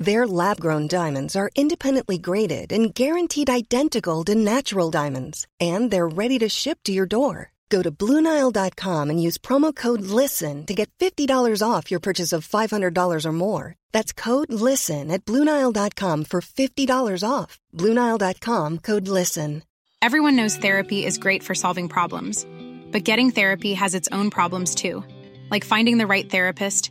Their lab grown diamonds are independently graded and guaranteed identical to natural diamonds, and they're ready to ship to your door. Go to BlueNile.com and use promo code LISTEN to get $50 off your purchase of $500 or more. That's code LISTEN at BlueNile.com for $50 off. BlueNile.com code LISTEN. Everyone knows therapy is great for solving problems, but getting therapy has its own problems too, like finding the right therapist,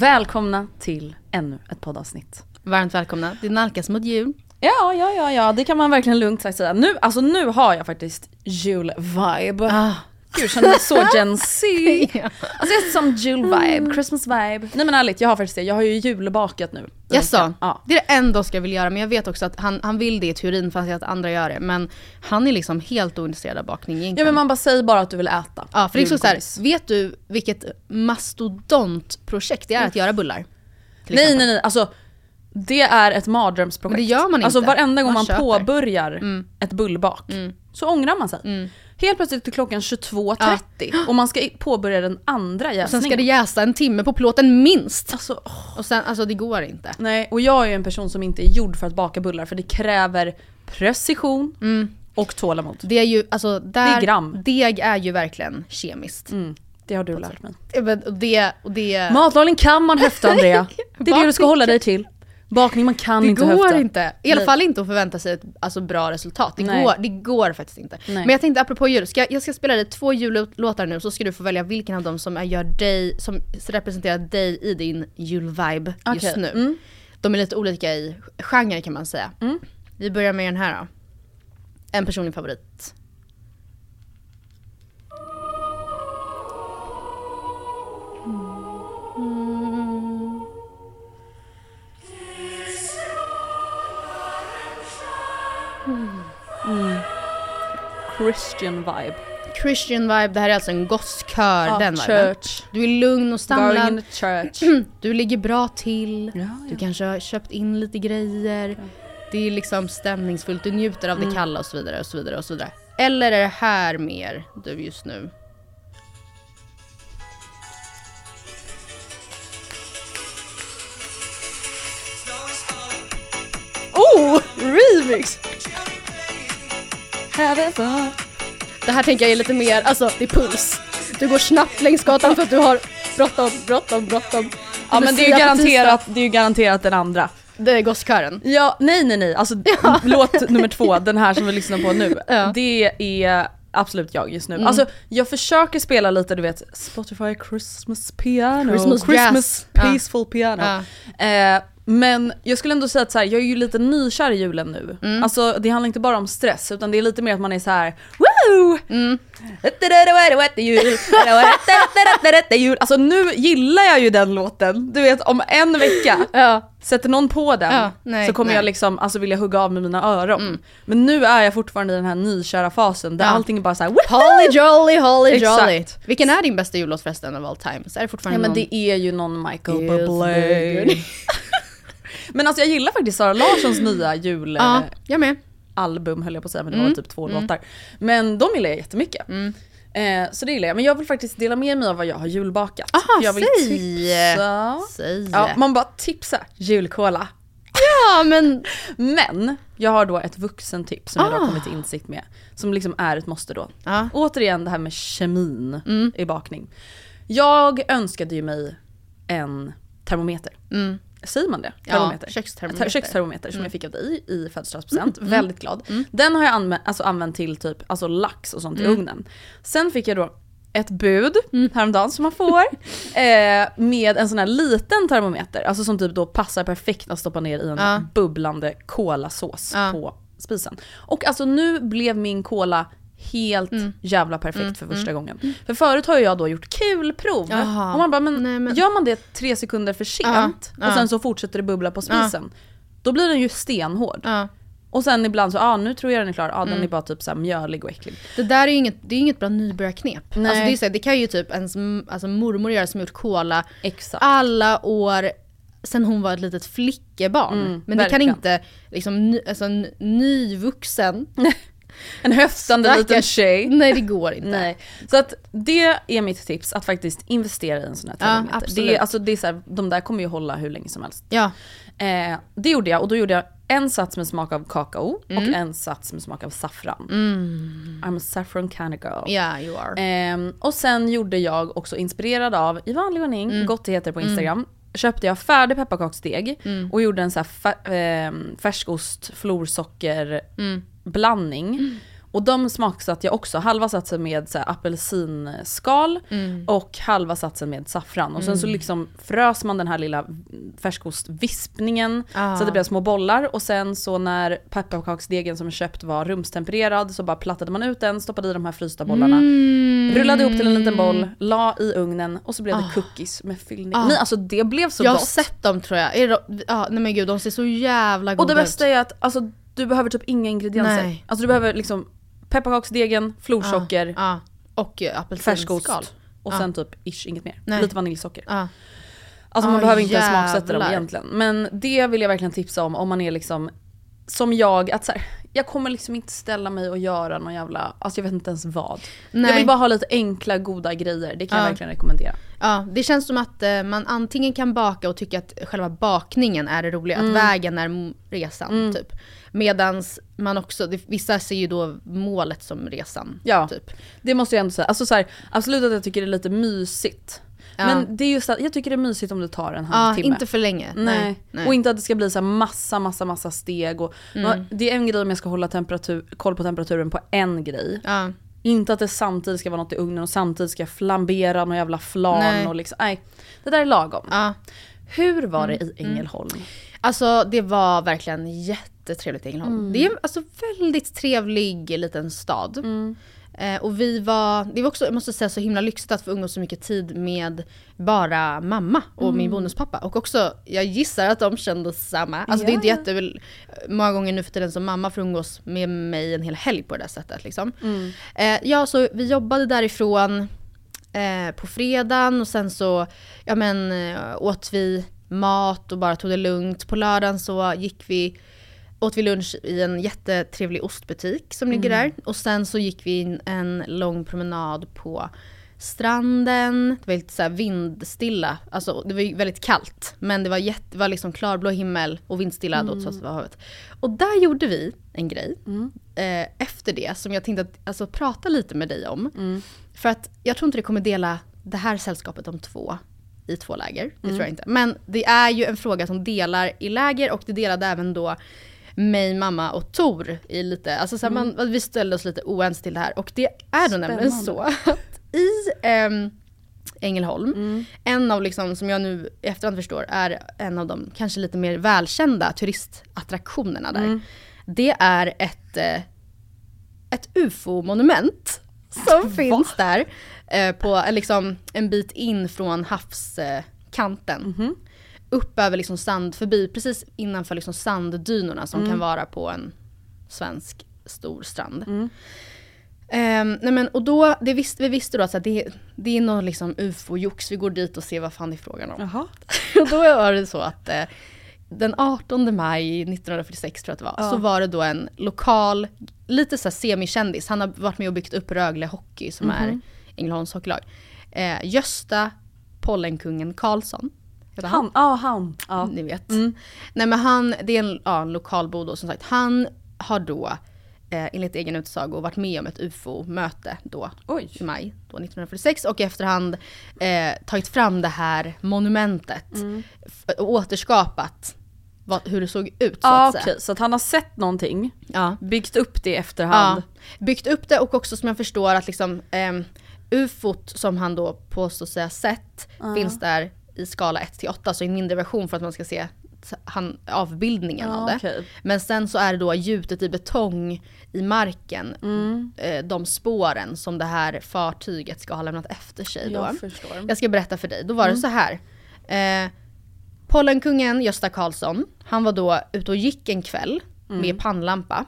Välkomna till ännu ett poddavsnitt. Varmt välkomna. Det nalkas mot jul. Ja, ja, ja, ja, det kan man verkligen lugnt sagt säga. Nu, alltså nu har jag faktiskt jul-vibe. Ah. Gud, känner mig så Gen Z. Alltså jag är som jul-vibe, Christmas vibe. Nej men ärligt, jag har faktiskt det. Jag har ju julbakat nu. Jaså? Ja. Det är det enda Oskar vill göra, men jag vet också att han, han vill det i teorin fast att andra gör det. Men han är liksom helt ointresserad av bakning Ja egentligen. men man bara säger bara att du vill äta. Ja, för det är så, här, vet du vilket mastodontprojekt det är att göra bullar? Nej nej nej, alltså det är ett mardrömsprojekt. Men det gör man Alltså inte. varenda gång Man man, påbörjar ett bullbak så ångrar man sig. Helt plötsligt är klockan 22.30 och man ska påbörja den andra Och jäsningen. sen ska det jäsa en timme på plåten minst. Alltså, åh. Och sen, alltså det går inte. Nej, och jag är en person som inte är gjord för att baka bullar för det kräver precision och tålamod. Det är ju, alltså där, Det är gram. deg är ju verkligen kemiskt. Det har du lärt mig. Men, Och det, och det, Matlagning kan man höfta Andrea. Det är det du ska hålla dig till. Bakning man kan Det inte går höfta. inte. I alla fall inte att förvänta sig ett alltså, bra resultat. Det Nej. går, det går faktiskt inte. Nej. Men jag tänkte apropå jul, ska, jag ska spela dig två jullåtar nu så ska du få välja vilken av dem som, är, gör dig, som representerar dig i din julvibe just Okej, nu. mm. De är lite olika i genre kan man säga. Vi börjar med den här då. En personlig favorit. Christian vibe. Christian vibe, det här är alltså en gosskör. Ja, den viben. church. Du är lugn och samlad. Du ligger bra till, Ja, du ja. kanske har köpt in lite grejer. Det är liksom stämningsfullt, du njuter av det kalla och så vidare och så vidare och så vidare. Eller är det här mer du just nu? Oh! Remix! Fun. Det här tänker jag är lite mer, alltså det är puls. Du går snabbt längs gatan för att du har bråttom, bråttom, bråttom. Ja men det är ju garanterat, det är ju garanterat den andra. Det är gosskören. Ja, nej nej nej, alltså låt nummer två, den här som vi lyssnar på nu, Ja. det är absolut jag just nu. Alltså jag försöker spela lite du vet Spotify Christmas piano, Christmas jazz. peaceful piano. Ja. Eh, men jag skulle ändå säga att så här, jag är ju lite nykär i julen nu. Mm. Alltså det handlar inte bara om stress utan det är lite mer att man är så här: woo! Mm. Alltså nu gillar jag ju den låten, du vet om en vecka Ja. Sätter någon på den Ja, nej, så kommer nej. Mm. jag liksom alltså vilja hugga av med mina öron. Men nu är jag fortfarande i den här nykära fasen där Ja. allting är bara såhär! Holly jolly, holly Exakt. jolly. Vilken är din bästa jullåt förresten av all time? Så är det fortfarande Ja men någon... det är ju någon Michael Bublé. Men alltså jag gillar faktiskt Sara Larssons nya jul... Ja, jag med. album höll jag på att säga, men det var typ två låtar. Men de gillar jag jättemycket. Eh, så det gillar jag. Men jag vill faktiskt dela med mig av vad jag har julbakat. Aha, jag vill säg! tipsa. Säg. Ja, man bara tipsa julkola. Ja men, Men jag har då ett vuxentips som jag Ah. har kommit till insikt med. Som liksom är ett måste då. Ja. Återigen det här med kemin Mm. i bakning. Jag önskade ju mig en termometer. mm. Säger man det? Ja, Termometer? kökstermometer. Ter- kökstermometer som jag fick av dig i födelsedagspresent. Mm. Väldigt glad. Den har jag använt, alltså använt till typ alltså lax och sånt i Mm. ugnen. Sen fick jag då ett bud häromdagen som man får eh, med en sån här liten termometer. Alltså som typ då passar perfekt att stoppa ner i en Ja. bubblande kolasås Ja. på spisen. Och alltså nu blev min kola helt Mm. jävla perfekt för första gången. För förut har jag då gjort kulprov. Och man bara, men, Nej, men- gör man det tre sekunder för sent Ja, och ja. sen så fortsätter det bubbla på spisen. Då blir den ju stenhård. ja. Och sen ibland så, ja ah, nu tror jag den är klar, ja Mm. den är bara typ så mjölig och äcklig. Det där är ju inget, det är inget bra nybörjarknep. Nej. Alltså det, är så här, det kan ju typ ens alltså mormor göra som gjort cola Exakt. alla år sen hon var ett litet flickebarn. Mm, Men det kan verkligen. inte liksom, ny, alltså, en nyvuxen, En höftande Stackars- liten tjej. nej det går inte. Nej. Så att det är mitt tips, att faktiskt investera i en sån här Ja, termometer. absolut. det är, alltså, det är så här, de där kommer ju hålla hur länge som helst. Ja, Eh, det gjorde jag och då gjorde jag en sats med smak av kakao Mm. och en sats med smak av saffran. I'm a saffron kind of girl. yeah you are. Ehm, och sen gjorde jag också inspirerad av, i vanlig ordning, Mm. gottigheter på Instagram, köpte jag färdig pepparkaksdeg Mm. och gjorde en så här fär, ehm, färskost, florsocker Mm. blandning. Och de smaksatte jag också, halva satsen med så här apelsinskal Mm. och halva satsen med saffran. Och sen så liksom frös man den här lilla färskostvispningen Ah. så att det blev små bollar. Och sen så när pepparkaksdegen som är köpt var rumstempererad så bara plattade man ut den, stoppade i de här frysta bollarna. Mm. Rullade ihop till en liten boll, la i ugnen och så blev det cookies med fyllning. Ah. Nej alltså det blev så jag har gott. sett dem tror jag. Är det, de- ja, nej men gud de ser så jävla goda och det bästa ut. är att alltså, du behöver typ inga ingredienser. Nej. Alltså du behöver liksom pepparkaksdegen, florsocker, Ja, och eh, apelsinskal. och Ja. sen typ ish inget mer. Nej. Lite vaniljsocker. Ja. Alltså man Ah, behöver inte ens smaksätta dem jävlar. egentligen. Men det vill jag verkligen tipsa om om man är liksom som jag, att så här, jag kommer liksom inte ställa mig och göra någon jävla, alltså jag vet inte ens vad. Nej. Jag vill bara ha lite enkla goda grejer, det kan jag Ja. verkligen rekommendera. Ja, det känns som att eh, man antingen kan baka och tycka att själva bakningen är det roliga, Mm. att vägen är resan typ. Medans man också, det, vissa ser ju då målet som resan. Ja. Typ. Det måste jag ändå säga. Alltså så här, absolut att jag tycker det är lite mysigt. Ja. Men det är just att jag tycker det är mysigt om det tar en Ja, halvtimme. inte för länge. Nej. Nej. Och inte att det ska bli så massa, massa, massa steg. Och, Mm. Det är en grej om jag ska hålla temperatur, koll på temperaturen på en grej. Ja. Inte att det samtidigt ska vara något i ugnen och samtidigt ska jag flambera någon jävla flan Nej. och liksom, nej. Det där är lagom. ja. Hur var det Mm. i Ängelholm? Alltså det var verkligen jättetrevligt i Ängelholm. Mm. Det är en alltså, väldigt trevlig liten stad. Mm. Eh, och vi var, det var också, jag måste säga så himla lyxigt att få umgås så mycket tid med bara mamma och Mm. min bonuspappa. Och också, jag gissar att de kände samma. Alltså det är inte jätte, många gånger nu för tiden som mamma får umgås med mig en hel helg på det där sättet liksom. Mm. Eh, ja, så vi jobbade därifrån eh, på fredagen och sen så ja, men, eh, åt vi mat och bara tog det lugnt. På lördagen så gick vi, åt vi lunch i en jättetrevlig ostbutik som ligger där. Och sen så gick vi in en lång promenad på stranden. Det var lite så vindstilla, alltså det var ju väldigt kallt. Men det var, jätte, det var liksom klarblå himmel och vindstilla då trots att det var havet. Och där gjorde vi en grej eh, efter det som jag tänkte att, alltså, prata lite med dig om. För att jag tror inte det kommer dela det här sällskapet om två i två läger. Det tror jag inte. Men det är ju en fråga som delar i läger och det delade även då mig, mamma och Tor i lite, alltså så här, man, vi ställde oss lite oense till det här. Och det är då nämligen så att i ehm, Ängelholm, en av liksom, som jag nu i efterhand förstår, är en av de kanske lite mer välkända turistattraktionerna där. Det är ett, eh, ett ufo-monument som finns där på eh, liksom, en bit in från havskanten. Upp över liksom sand, förbi precis innanför liksom sanddynorna som kan vara på en svensk stor strand. Ehm, nej men, och då, det visste, vi visste då att så här, det, det är någon liksom ufo-jox, vi går dit och ser vad fan det är frågan om. Jaha. Och då var det så att eh, den 18 maj 1946 tror jag att det var, Ja. så var det då en lokal, lite så semikändis, han har varit med och byggt upp Rögle Hockey som är Ängelholms hockeylag. Eh, Gösta Pollenkungen Karlsson. Heter Han, ja han. Ja. Ni vet. Nej men han, det är en, ja, en lokalbo då som sagt. Han har då eh, enligt egen utsago varit med om ett ufo-möte då Oj. i maj då 1946 och efterhand eh, tagit fram det här monumentet f- och återskapat vad, hur det såg ut så Ja att säga. okej, så att han har sett någonting, Ja. byggt upp det i efterhand. Ja, byggt upp det och också som jag förstår att liksom ehm, ufot som han då påstår sig ha sett finns där i skala 1 till 8, så i en mindre version för att man ska se han, avbildningen Ja, av det. okej. Men sen så är det då gjutet i betong i marken, Mm. eh, de spåren som det här fartyget ska ha lämnat efter sig. Då. Jag förstår. Jag ska berätta för dig. Då var Mm. det så här. Eh, Pollenkungen Gösta Karlsson, han var då ute och gick en kväll Mm. med pannlampa.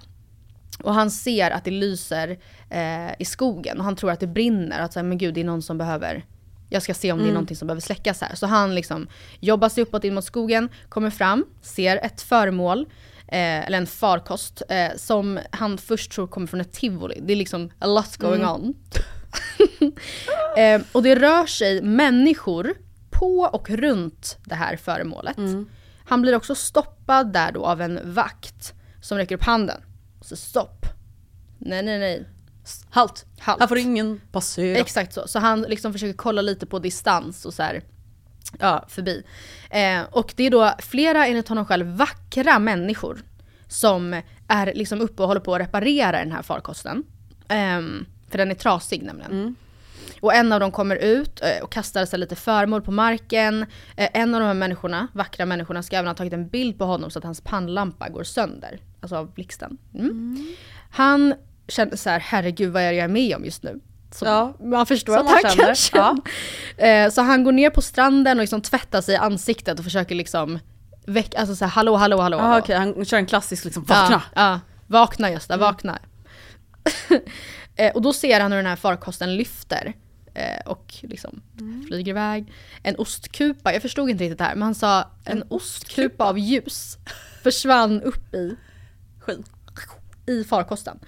Och han ser att det lyser eh, i skogen och han tror att det brinner. Att så här, men gud det är någon som behöver, jag ska se om det är någonting som behöver släckas här. Så han liksom jobbar sig uppåt in mot skogen, kommer fram, ser ett föremål, eh, eller en farkost, eh, som han först tror kommer från ett tivoli. Det är liksom a lot going on. Eh, och det rör sig människor på och runt det här föremålet. Han blir också stoppad där då av en vakt som räcker upp handen. Så stopp. Nej nej nej. Halt. Halt. Här får ingen passera. Exakt så. Så han liksom försöker kolla lite på distans och så här, ja, förbi. Eh, och det är då flera, enligt honom själv, vackra människor som är liksom uppe och håller på att reparera den här farkosten. Ehm, för den är trasig nämligen. Och en av dem kommer ut eh, och kastar sig lite föremål på marken. Eh, En av de här människorna, vackra människorna, ska även ha tagit en bild på honom så att hans pannlampa går sönder. Alltså av blixten. Mm. Han kände så här, herregud vad är det jag är med om just nu? Så Ja. Man förstår Som att han känner. kan känna. Eh, Så han går ner på stranden och liksom tvättar sig i ansiktet och försöker liksom väcka, alltså så här, hallå hallå hallå. Ja hallå. okej, han kör en klassisk liksom, vakna. Ja, ja. vakna Gösta, vakna. eh, och då ser han hur den här farkosten lyfter. Eh, och liksom flyger iväg. En ostkupa, jag förstod inte riktigt det här, men han sa en, ostkupa av ljus försvann upp i, Skit. i farkosten.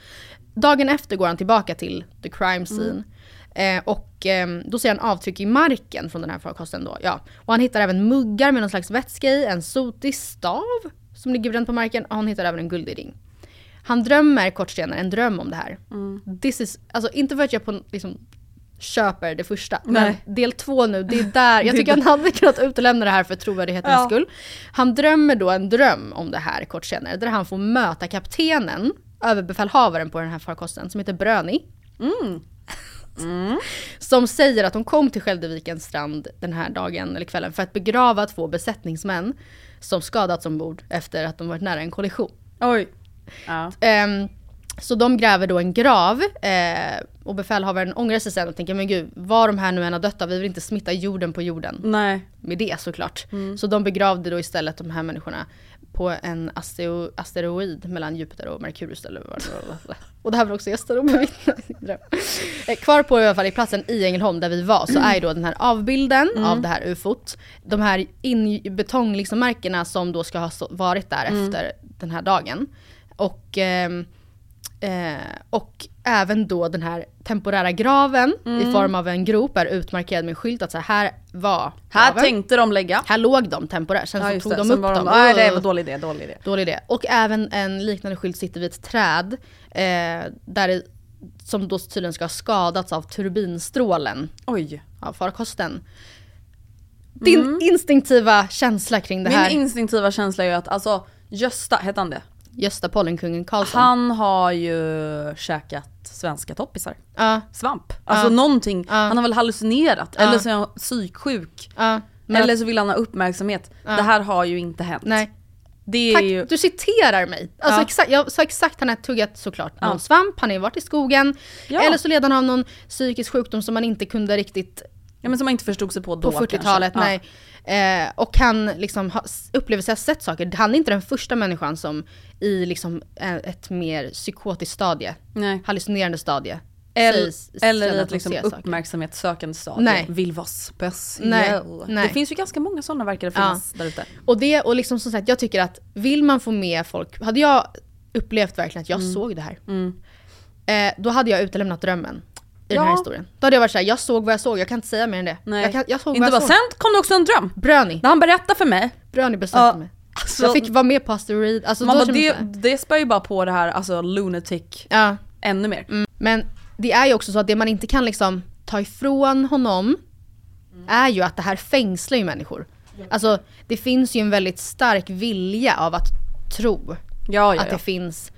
Dagen efter går han tillbaka till the crime scene. Eh, och eh, då ser han avtryck i marken från den här farkosten då. Ja. Och han hittar även muggar med någon slags vätska i, en sotig stav som ligger bränd på marken och han hittar även en guldig ring. Han drömmer kort senare en dröm om det här. This is, alltså inte för att jag på, liksom, köper det första, men del två nu, det är där, jag tycker han hade kunnat utelämna det här för trovärdighetens Ja. skull. Han drömmer då en dröm om det här kort senare, där han får möta kaptenen, överbefälhavaren på den här farkosten, som heter Bröni. Som säger att de kom till Skäldervikens strand den här dagen eller kvällen för att begrava två besättningsmän som skadats ombord efter att de varit nära en kollision. Oj. Ja. Ehm, så de gräver då en grav eh, och befälhavaren ångrar sig sen och tänker men gud, var de här nu än har dött av, vi vill inte smitta jorden på jorden Nej. med det såklart. Så de begravde då istället de här människorna på en astero, asteroid mellan Jupiter och Merkurius eller vad det. Och det här var också gäster och bevittna i sin dröm. Eh, Kvar på i alla fall i platsen i Ängelholm där vi var så är ju då den här avbilden av det här ufot. De här in, betong liksom som då ska ha varit där efter den här dagen. Och ehm, Eh, och även då den här temporära graven i form av en grop är utmarkerad med en skylt att så här var Här graven. tänkte de lägga. Här låg de temporärt, sen Ja, så tog det. de Sen upp var dem. Nej det var Ugh. dålig idé, dålig idé. Dålig idé. Och även en liknande skylt sitter vid ett träd eh, där det, som då tydligen ska ha skadats av turbinstrålen Oj. av farkosten. Din instinktiva känsla kring det Min här, instinktiva känsla är ju att alltså Gösta, hette han det? Gösta Pollenkungen Karlsson. Han har ju käkat svenska toppisar. ja, Svamp. Alltså Ja. någonting. Ja. Han har väl hallucinerat. Eller så är han psyksjuk. Eller så vill han ha uppmärksamhet. Det här har ju inte hänt. nej. Tack, ju... du citerar mig. Alltså Ja. exakt, jag sa exakt han har tuggat såklart någon Ja. svamp, han har ju varit i skogen. Ja. Eller så led han av någon psykisk sjukdom som man inte kunde riktigt Ja men som man inte förstod sig på då på 40-talet. kanske. Nej. Eh, och han liksom ha, upplever sig ha sett saker. Han är inte den första människan som i liksom eh, ett mer psykotiskt stadie, Ja. Nej. hallucinerande stadie, Eller, eller i ett liksom uppmärksamhetssökande stadie. Nej. Vill vara speciell. Nej. Det finns ju ganska många sådana verkar det finnas där ute. Och det, och liksom som sagt, jag tycker att vill man få med folk, hade jag upplevt verkligen att jag Mm. såg det här. Eh, då hade jag utelämnat drömmen i den här Ja. historien. Då hade jag varit såhär, jag såg vad jag såg, jag kan inte säga mer än det. Nej. Jag, kan, jag såg Inte vad bara, jag såg. sen kom det också en dröm. Bröni, När han berättade för mig. Bröni besökte Ja, mig. alltså, Så jag fick vara med på asteroid, alltså man bara, det, det spär ju bara på det här alltså lunatic ja. ännu mer. Men det är ju också så att det man inte kan liksom ta ifrån honom är ju att det här fängslar ju människor. Alltså det finns ju en väldigt stark vilja av att tro Ja, ja, att ja. det finns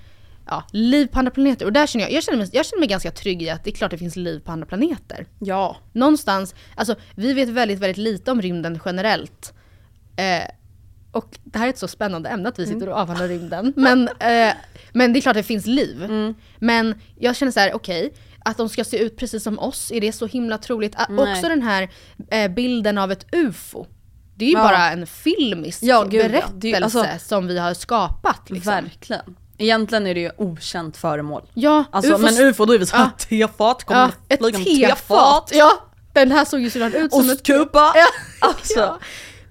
ja, liv på andra planeter. Och där känner jag, jag känner, mig, jag känner mig ganska trygg i att det är klart det finns liv på andra planeter. ja. Någonstans, alltså vi vet väldigt, väldigt lite om rymden generellt. Eh, och det här är ett så spännande ämne att vi sitter och avhandlar rymden. Men, eh, men det är klart att det finns liv. Men jag känner så här: okej, att de ska se ut precis som oss, är det så himla troligt? Ah, Nej. Också den här eh, bilden av ett UFO. Det är ju Ja. bara en filmisk Ja, gud, ja. berättelse är ju- alltså- som vi har skapat. Liksom. Verkligen. Egentligen är det ju okänt föremål. Ja, Alltså, UFOs men ufo då är vi såhär, Ja. tefat, kommer Ja, ett tefat. Ja, den här såg ju sådant ut som ett... Ostkupa! Ja. Alltså. Ja.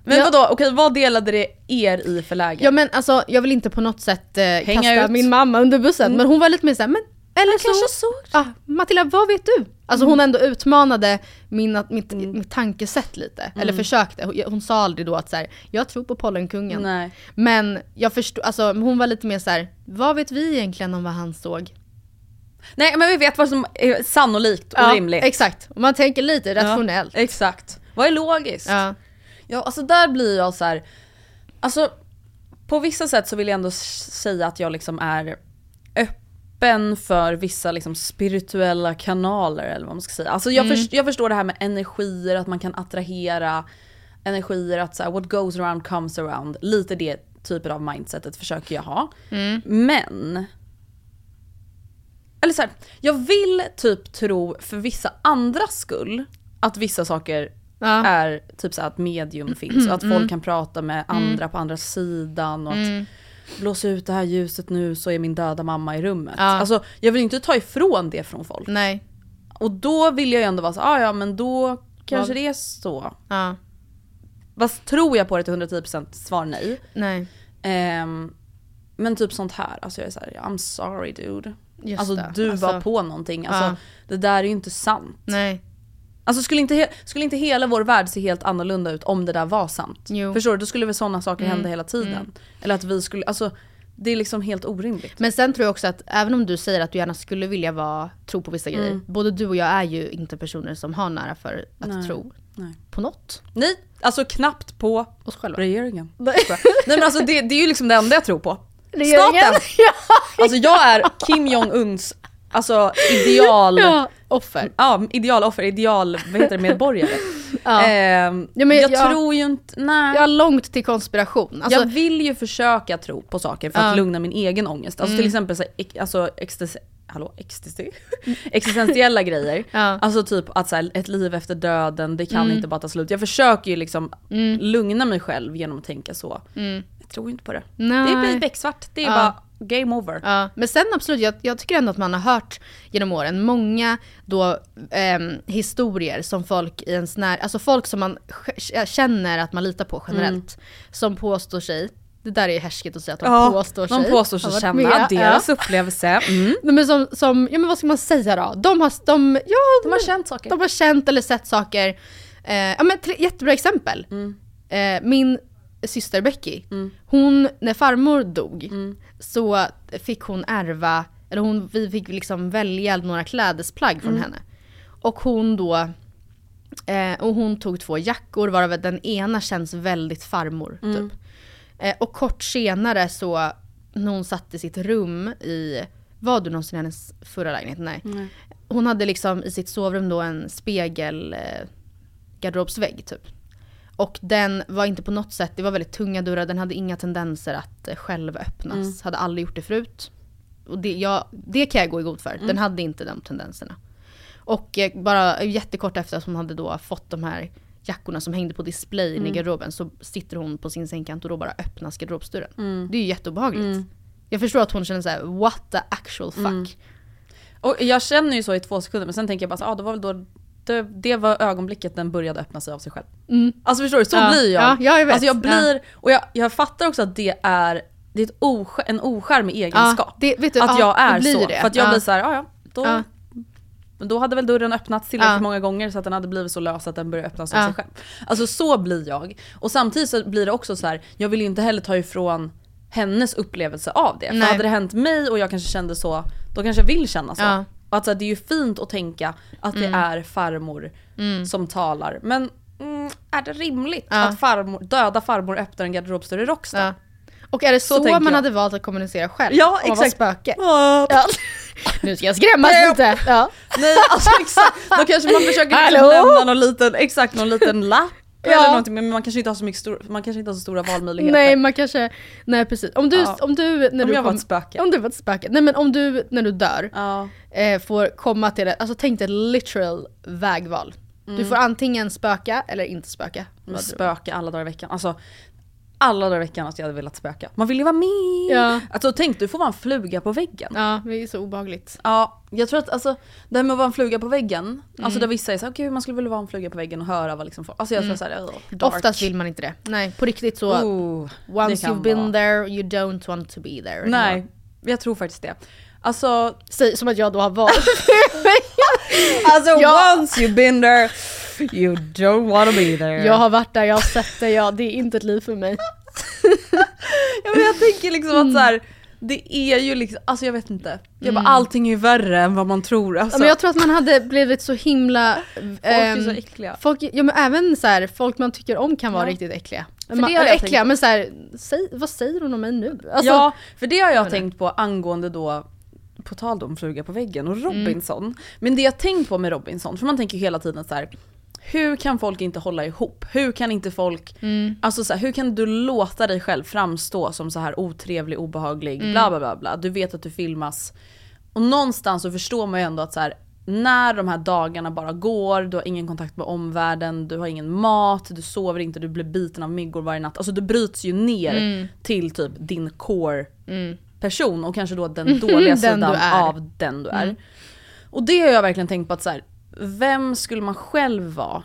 Men Ja. vadå, okej vad delade det er i för läge? Ja men alltså jag vill inte på något sätt eh, kasta ut. min mamma under bussen men hon var lite mer såhär, men eller så... kanske såg Ja, Matilda vad vet du? Alltså hon ändå utmanade min, mitt, mitt tankesätt lite. Eller försökte. Hon, hon sa aldrig då att så här, jag tror på pollenkungen. Nej. Men jag förstod, alltså hon var lite mer så här, vad vet vi egentligen om vad han såg? Nej men vi vet vad som är sannolikt och rimligt. Exakt, och man tänker lite rationellt. Ja, exakt. Vad är logiskt? Ja. Ja, alltså där blir jag så här. Alltså på vissa sätt så vill jag ändå säga att jag liksom är öppen för vissa liksom spirituella kanaler eller vad man ska säga. Alltså jag, förs- jag förstår det här med energier, att man kan attrahera energier, att så här, what goes around comes around. Lite det typen av mindsetet försöker jag ha. Men eller så här, jag vill typ tro för vissa andras skull att vissa saker Ja. är typ så att medium finns och att folk kan prata med andra på andra sidan och att blåsa ut det här ljuset nu så är min döda mamma i rummet. Ja. Alltså jag vill inte ta ifrån det från folk. Nej. Och då vill jag ju ändå vara så ah, ja men då kanske Ja. det är så. Ja. Vad tror jag på det till 110% svar nej. Nej. Ehm, men typ sånt här, alltså jag är såhär, I'm sorry dude. Just alltså det. du Alltså, var på någonting, alltså ja. det där är ju inte sant. Nej. Alltså skulle inte, skulle inte hela vår värld se helt annorlunda ut om det där var sant? Jo. Förstår du? Då skulle väl sådana saker Mm. hända hela tiden. Eller att vi skulle, alltså det är liksom helt orimligt. Men sen tror jag också att även om du säger att du gärna skulle vilja vara, tro på vissa grejer. Mm. Både du och jag är ju inte personer som har nära för att Nej. tro Nej. på något. Nej, alltså knappt på Oss själva. regeringen. Nej men alltså det, det är ju liksom det enda jag tror på. Regeringen. Staten! Alltså jag är Kim Jong-Uns alltså ideal... Ja, offer. Ja, idealoffer, ideal, vad heter det, medborgare. Ja. Ehm, Ja, men jag, jag- tror ju inte, nej. Jag har långt till konspiration. Alltså, jag vill ju försöka tro på saker för att. Mm. lugna min egen ångest. Alltså till exempel så, alltså, extes, hallå, ecstasy? existentiella grejer. Ja. Mm. Alltså typ att så här, ett liv efter döden, det kan inte bara ta slut. Jag försöker ju liksom lugna mig själv genom att tänka så. Jag tror inte på det. Nej. Det blir becksvart, det är Ja. bara game over. Ja, men sen absolut, jag, jag tycker ändå att man har hört genom åren många då ehm, historier som folk i ens när, alltså folk som man känner att man litar på generellt. Som påstår sig, det där är härsket att säga att de påstår sig. de påstår sig känna med, deras upplevelse. Mm. Ja. Men som, som, ja men vad ska man säga då? De har, de, ja, De har känt saker. de har känt eller sett saker. Eh, ja men jättebra exempel. Mm. Eh, min syster Becky, hon, när farmor dog Mm. så fick hon ärva, eller hon, vi fick liksom välja några klädesplagg från Mm. henne. Och hon då, eh, och hon tog två jackor varav den ena känns väldigt farmor. Mm. Typ. Eh, och kort senare så, när hon satt i sitt rum i, var du någonsin i hennes förra lägenhet? Nej. Hon hade liksom i sitt sovrum då en spegel eh, garderobsvägg typ. Och den var inte på något sätt, det var väldigt tunga dörrar, den hade inga tendenser att eh, själv öppnas. Hade aldrig gjort det förut. Och det, jag, det kan jag gå i god för, den hade inte de tendenserna. Och eh, bara jättekort efter att hon hade då fått de här jackorna som hängde på display i garderoben så sitter hon på sin sängkant och då bara öppnas garderobsdörren. Det är ju jätteobehagligt. Jag förstår att hon känner så här: what the actual fuck. Och jag känner ju så i två sekunder men sen tänker jag bara så, ah, det var väl då det, det var ögonblicket den började öppna sig av sig själv. Alltså förstår du, så Ja. blir jag. Ja, ja, jag vet. Alltså jag blir, och jag, jag fattar också att det är, det är oskär, en oskärmig egenskap. det- du, att ja, jag är så. det. För att jag Ja. blir så här, ja ja, då, Ja. men då hade väl dörren öppnats tillräckligt Ja. många gånger så att den hade blivit så lös att den började öppnas av Ja. sig själv. Alltså så blir jag. Och samtidigt så blir det också så här, jag vill ju inte heller ta ifrån hennes upplevelse av det. För Nej. hade det hänt mig och jag kanske kände så, då kanske jag vill känna så. Ja. Så här, det är ju fint att tänka att det är farmor som talar. Men mm, är det rimligt Ja. att farmor, döda farmor öppnar en garderobsdörr i Råcksta? Ja. Och är det så, tänker man jag. hade valt att kommunicera själv? Ja, och vara exakt. spöke? Ja. Ja. Nu ska jag skrämmas lite. Ja. Nej alltså exakt, då kanske man försöker liksom lämna någon liten, exakt någon liten lapp Ja. eller någonting men man kanske inte har så mycket stor, man kanske inte har så stora valmöjligheter. Nej man kanske, nej precis. Om du, Ja. om du när Om du jag var kom- ett spöke. Om du var ett spöke. Nej men om du när du dör Ja. eh, får komma till ett, alltså tänk dig ett literal vägval. Mm. Du får antingen spöka eller inte spöka. Spöka alla dagar i veckan. Alltså alla dagar i veckan att jag hade velat spöka. Man vill ju vara med! Ja. Alltså tänk du får vara en fluga på väggen. Ja, det är så obehagligt. Ja, jag tror att alltså, det här med att vara en fluga på väggen, alltså Mm. där vissa är såhär, gud man skulle vilja vara en fluga på väggen och höra vad liksom folk, alltså jag tror såhär, oh, dark. Oftast vill man inte det. Nej, på riktigt så. oh, once you've been vara. there, you don't want to be there. Nej, jag tror faktiskt det. Alltså, Säg, som att jag då har valt. alltså Ja. once you've been there, you don't wanna be there. jag har varit där, jag har sett det, ja, det är inte ett liv för mig. Ja, men jag tänker liksom Mm. att så här, det är ju liksom, alltså jag vet inte. Jag bara, allting är ju värre än vad man tror. Alltså. Ja, men jag tror att man hade blivit så himla... Folk är så ehm, äckliga. Folk, ja men även så här, folk man tycker om kan vara Ja. riktigt äckliga. För man, det har jag äckliga, tänkt. men så här, säg, vad säger hon om mig nu? Alltså, ja, för det har jag tänkt på angående då, på tal om Fluga på väggen Mm. och Robinson. Men det jag tänkt på med Robinson, för man tänker ju hela tiden så här. Hur kan folk inte hålla ihop? Hur kan inte folk, Mm. alltså så här, hur kan du låta dig själv framstå som så här otrevlig, obehaglig, Mm. bla bla bla bla. Du vet att du filmas. Och någonstans så förstår man ju ändå att så här, när de här dagarna bara går, du har ingen kontakt med omvärlden, du har ingen mat, du sover inte, du blir biten av myggor varje natt. Alltså du bryts ju ner Mm. till typ din core person och kanske då den dåliga Den sidan. Mm. av den du är. Och det har jag verkligen tänkt på att så här, vem skulle man själv vara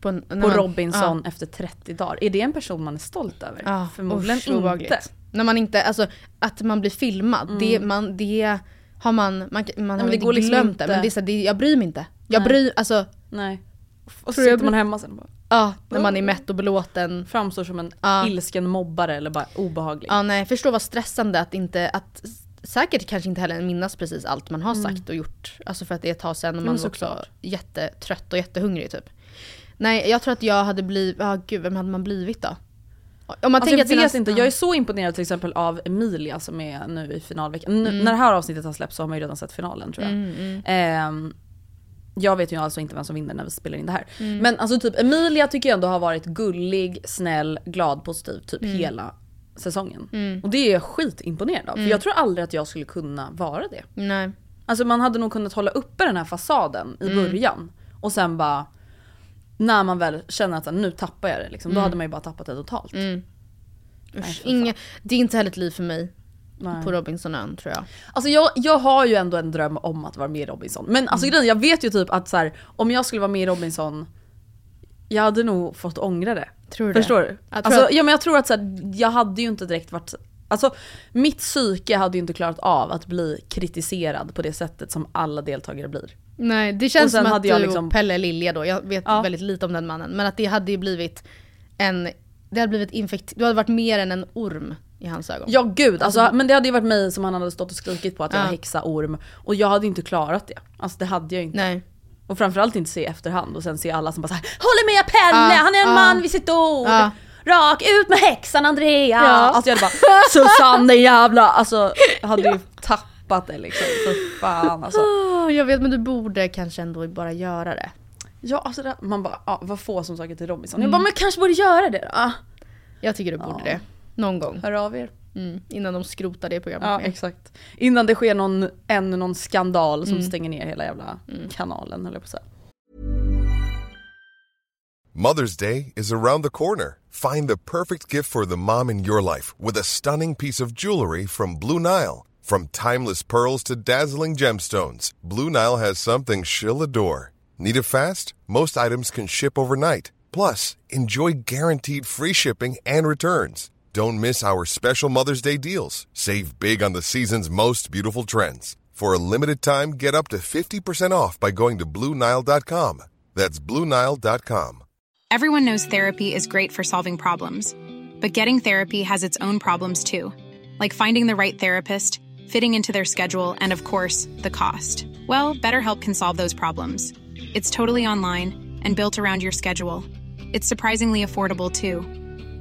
på, när på man- Robinson efter 30 dagar? Är det en person man är stolt över? Ja, Förmodligen usch, inte. När man inte, alltså att man blir filmad, det, man, det har man, man, man har men det går liksom glömt inte. det, men det är så, det, jag bryr mig inte. Jag Nej. bryr, alltså, Nej. Och så sitter man hemma sen och bara ja, när man är mätt och belåten. framstår som en Ja. ilsken mobbare eller bara obehaglig. Ja nej, förstå vad stressande att inte, att säkert kanske inte heller minnas precis allt man har sagt och gjort. Alltså för att det är ett tag sedan och Mm, man var också jättetrött och jättehungrig typ. Nej, jag tror att jag hade blivit, ja gud vem hade man blivit då? Om man Alltså tänker jag vet inte, jag är så imponerad till exempel av Emilia som är nu i finalveckan. Mm. När det här avsnittet har släppts så har man ju redan sett finalen tror jag. Ehm, jag vet ju alltså inte vem som vinner när vi spelar in det här. Mm. Men alltså typ Emilia tycker jag ändå har varit gullig, snäll, glad, positiv typ Mm. hela säsongen. Och det är jag skitimponerad av. För jag tror aldrig att jag skulle kunna vara det. Nej. Alltså man hade nog kunnat hålla uppe den här fasaden i Mm. början. Och sen bara, när man väl känner att nu tappar jag det liksom, då hade man ju bara tappat det totalt. Nej, Usch, fan. inga, det är inte heller ett liv för mig Nej. på Robinsonön tror jag. Alltså jag, jag har ju ändå en dröm om att vara med i Robinson. Men Mm. alltså grejen, jag vet ju typ att så här, om jag skulle vara med i Robinson, jag hade nog fått ångra det. Tror du det? Förstår du? Jag tror alltså, att- ja, men jag tror att så här, jag hade ju inte direkt varit... Alltså mitt psyke hade ju inte klarat av att bli kritiserad på det sättet som alla deltagare blir. Nej, det känns som att du liksom- och Pelle Lilja då, jag vet Ja. väldigt lite om den mannen. Men att det hade ju blivit en, det hade blivit infekt, du hade varit mer än en orm i hans ögon. Ja gud, alltså, men det hade ju varit mig som han hade stått och skrikit på att jag Ja. var häxa, orm. Och jag hade inte klarat det. Alltså det hade jag inte. Nej. Och framförallt inte se i efterhand och sen se alla som bara såhär Håller med Pelle, Ja, han är en ja. man vid sitt ord! Ja. Rak ut med häxan Andrea! Ja. Alltså jag hade bara Susanne jävla... Alltså jag hade ju tappat det liksom. För fan alltså. Åh, jag vet men du borde kanske ändå bara göra det. Ja alltså det, man bara, ja, vad få som söker till Robinson. Mm. Jag bara, men kanske borde göra det då? Ah, Jag tycker du borde Ja. det. Någon gång. Hör av er. Mm. Innan de skrotar det programmet. Ja med. exakt. Innan det sker någon, ännu någon skandal som Mm. stänger ner hela jävla kanalen höll jag på att säga. Mother's Day is around the corner. Find the perfect gift for the mom in your life with a stunning piece of jewelry from Blue Nile. From timeless pearls to dazzling gemstones, Blue Nile has something she'll adore. Need it fast? Most items can ship overnight. Plus, enjoy guaranteed free shipping and returns. Don't miss our special Mother's Day deals. Save big on the season's most beautiful trends. For a limited time, get up to 50% off by going to BlueNile.com. That's BlueNile.com. Everyone knows therapy is great for solving problems, but getting therapy has its own problems too, like finding the right therapist, fitting into their schedule, and of course, the cost. Well, BetterHelp can solve those problems. It's totally online and built around your schedule. It's surprisingly affordable too.